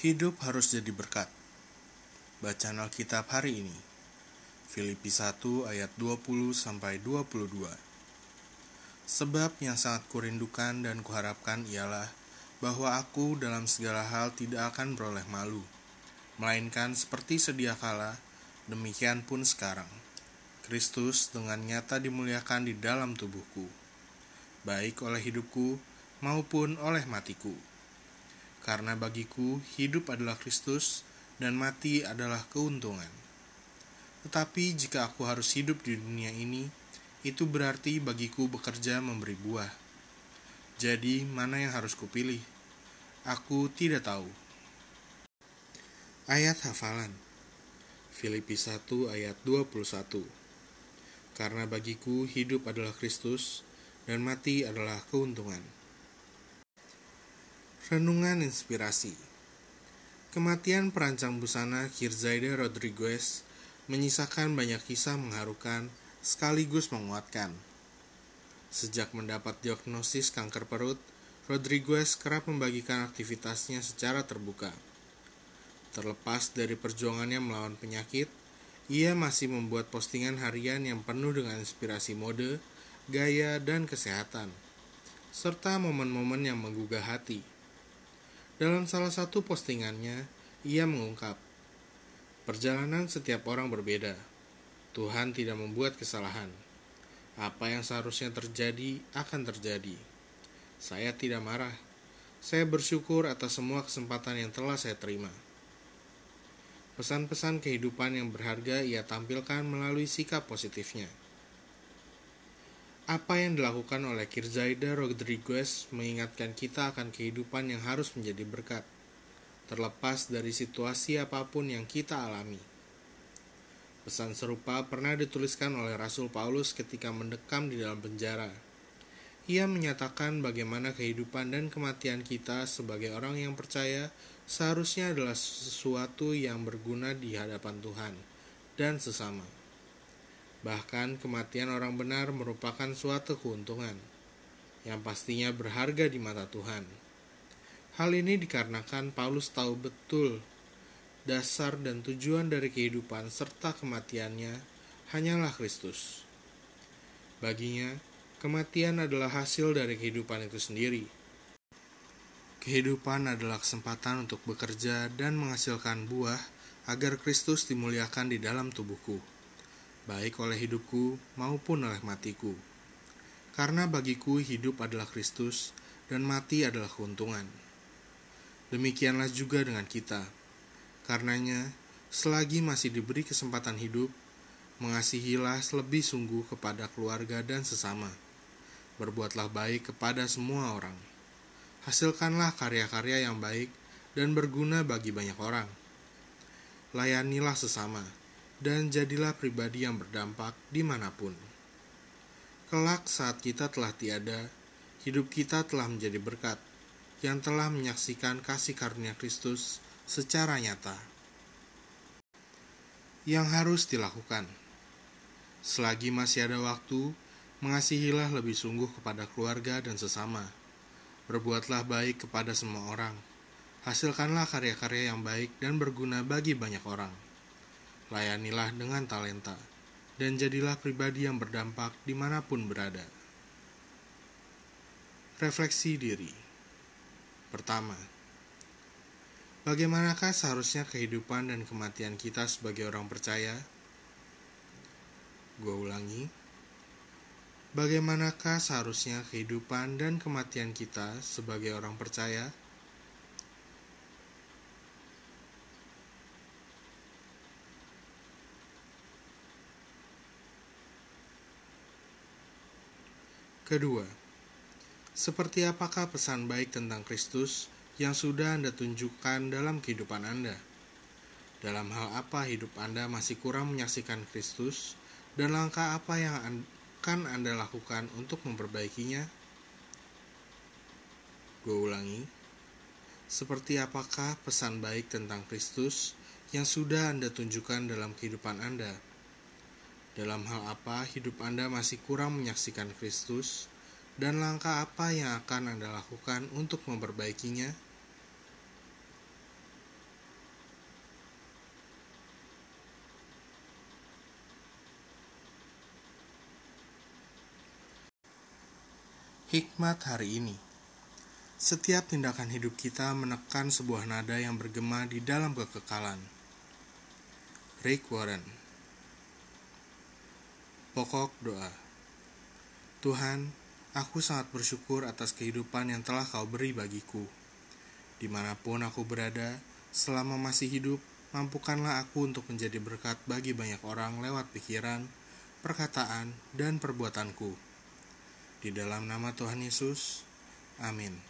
Hidup harus jadi berkat. Bacaan Alkitab hari ini. Filipi 1 ayat 20 sampai 22. Sebab yang sangat kurindukan dan kuharapkan ialah bahwa aku dalam segala hal tidak akan beroleh malu, melainkan seperti sedia kala, demikian pun sekarang. Kristus dengan nyata dimuliakan di dalam tubuhku, baik oleh hidupku maupun oleh matiku. Karena bagiku hidup adalah Kristus dan mati adalah keuntungan. Tetapi jika aku harus hidup di dunia ini, itu berarti bagiku bekerja memberi buah. Jadi, mana yang harus kupilih? Aku tidak tahu. Ayat hafalan Filipi 1 ayat 21 Karena bagiku hidup adalah Kristus dan mati adalah keuntungan. Renungan Inspirasi Kematian perancang busana Kirzaida Rodriguez menyisakan banyak kisah mengharukan sekaligus menguatkan. Sejak mendapat diagnosis kanker perut, Rodriguez kerap membagikan aktivitasnya secara terbuka. Terlepas dari perjuangannya melawan penyakit, ia masih membuat postingan harian yang penuh dengan inspirasi mode, gaya, dan kesehatan, serta momen-momen yang menggugah hati. Dalam salah satu postingannya, ia mengungkap, Perjalanan setiap orang berbeda. Tuhan tidak membuat kesalahan. Apa yang seharusnya terjadi akan terjadi. Saya tidak marah. Saya bersyukur atas semua kesempatan yang telah saya terima. Pesan-pesan kehidupan yang berharga ia tampilkan melalui sikap positifnya. Apa yang dilakukan oleh Kirzaida Rodriguez mengingatkan kita akan kehidupan yang harus menjadi berkat terlepas dari situasi apa pun yang kita alami. Pesan serupa pernah dituliskan oleh Rasul Paulus ketika mendekam di dalam penjara. Ia menyatakan bagaimana kehidupan dan kematian kita sebagai orang yang percaya seharusnya adalah sesuatu yang berguna di hadapan Tuhan dan sesama. Bahkan kematian orang benar merupakan suatu keuntungan yang pastinya berharga di mata Tuhan. Hal ini dikarenakan Paulus tahu betul dasar dan tujuan dari kehidupan serta kematiannya hanyalah Kristus. Baginya, kematian adalah hasil dari kehidupan itu sendiri. Kehidupan adalah kesempatan untuk bekerja dan menghasilkan buah agar Kristus dimuliakan di dalam tubuhku, baik oleh hidupku maupun oleh matiku. Karena bagiku hidup adalah Kristus dan mati adalah keuntungan. Demikianlah juga dengan kita. Karenanya, selagi masih diberi kesempatan hidup, mengasihilah lebih sungguh kepada keluarga dan sesama. Berbuatlah baik kepada semua orang. Hasilkanlah karya-karya yang baik dan berguna bagi banyak orang. Layanilah sesama, dan jadilah pribadi yang berdampak di mana pun. Kelak saat kita telah tiada, hidup kita telah menjadi berkat yang telah menyaksikan kasih karunia Kristus secara nyata. Yang harus dilakukan selagi masih ada waktu, mengasihilah lebih sungguh kepada keluarga dan sesama. Berbuatlah baik kepada semua orang. Hasilkanlah karya-karya yang baik dan berguna bagi banyak orang. Layanilah dengan talenta, dan jadilah pribadi yang berdampak di mana pun berada. Refleksi diri. Pertama, bagaimanakah seharusnya kehidupan dan kematian kita sebagai orang percaya? Gue ulangi, bagaimanakah seharusnya kehidupan dan kematian kita sebagai orang percaya? Kedua, seperti apakah pesan baik tentang Kristus yang sudah Anda tunjukkan dalam kehidupan Anda? Dalam hal apa hidup Anda masih kurang menyaksikan Kristus dan langkah apa yang akan Anda lakukan untuk memperbaikinya? Gue ulangi, seperti apakah pesan baik tentang Kristus yang sudah Anda tunjukkan dalam kehidupan Anda? Dalam hal apa hidup Anda masih kurang menyaksikan Kristus, dan langkah apa yang akan Anda lakukan untuk memperbaikinya? Hikmat hari ini Setiap tindakan hidup kita menekan sebuah nada yang bergema di dalam kekekalan. Rick Warren Pokok doa. Tuhan, aku sangat bersyukur atas kehidupan yang telah kau beri bagiku. Di mana pun aku berada, selama masih hidup, mampukanlah aku untuk menjadi berkat bagi banyak orang lewat pikiran, perkataan, dan perbuatanku di dalam nama Tuhan Yesus, amin.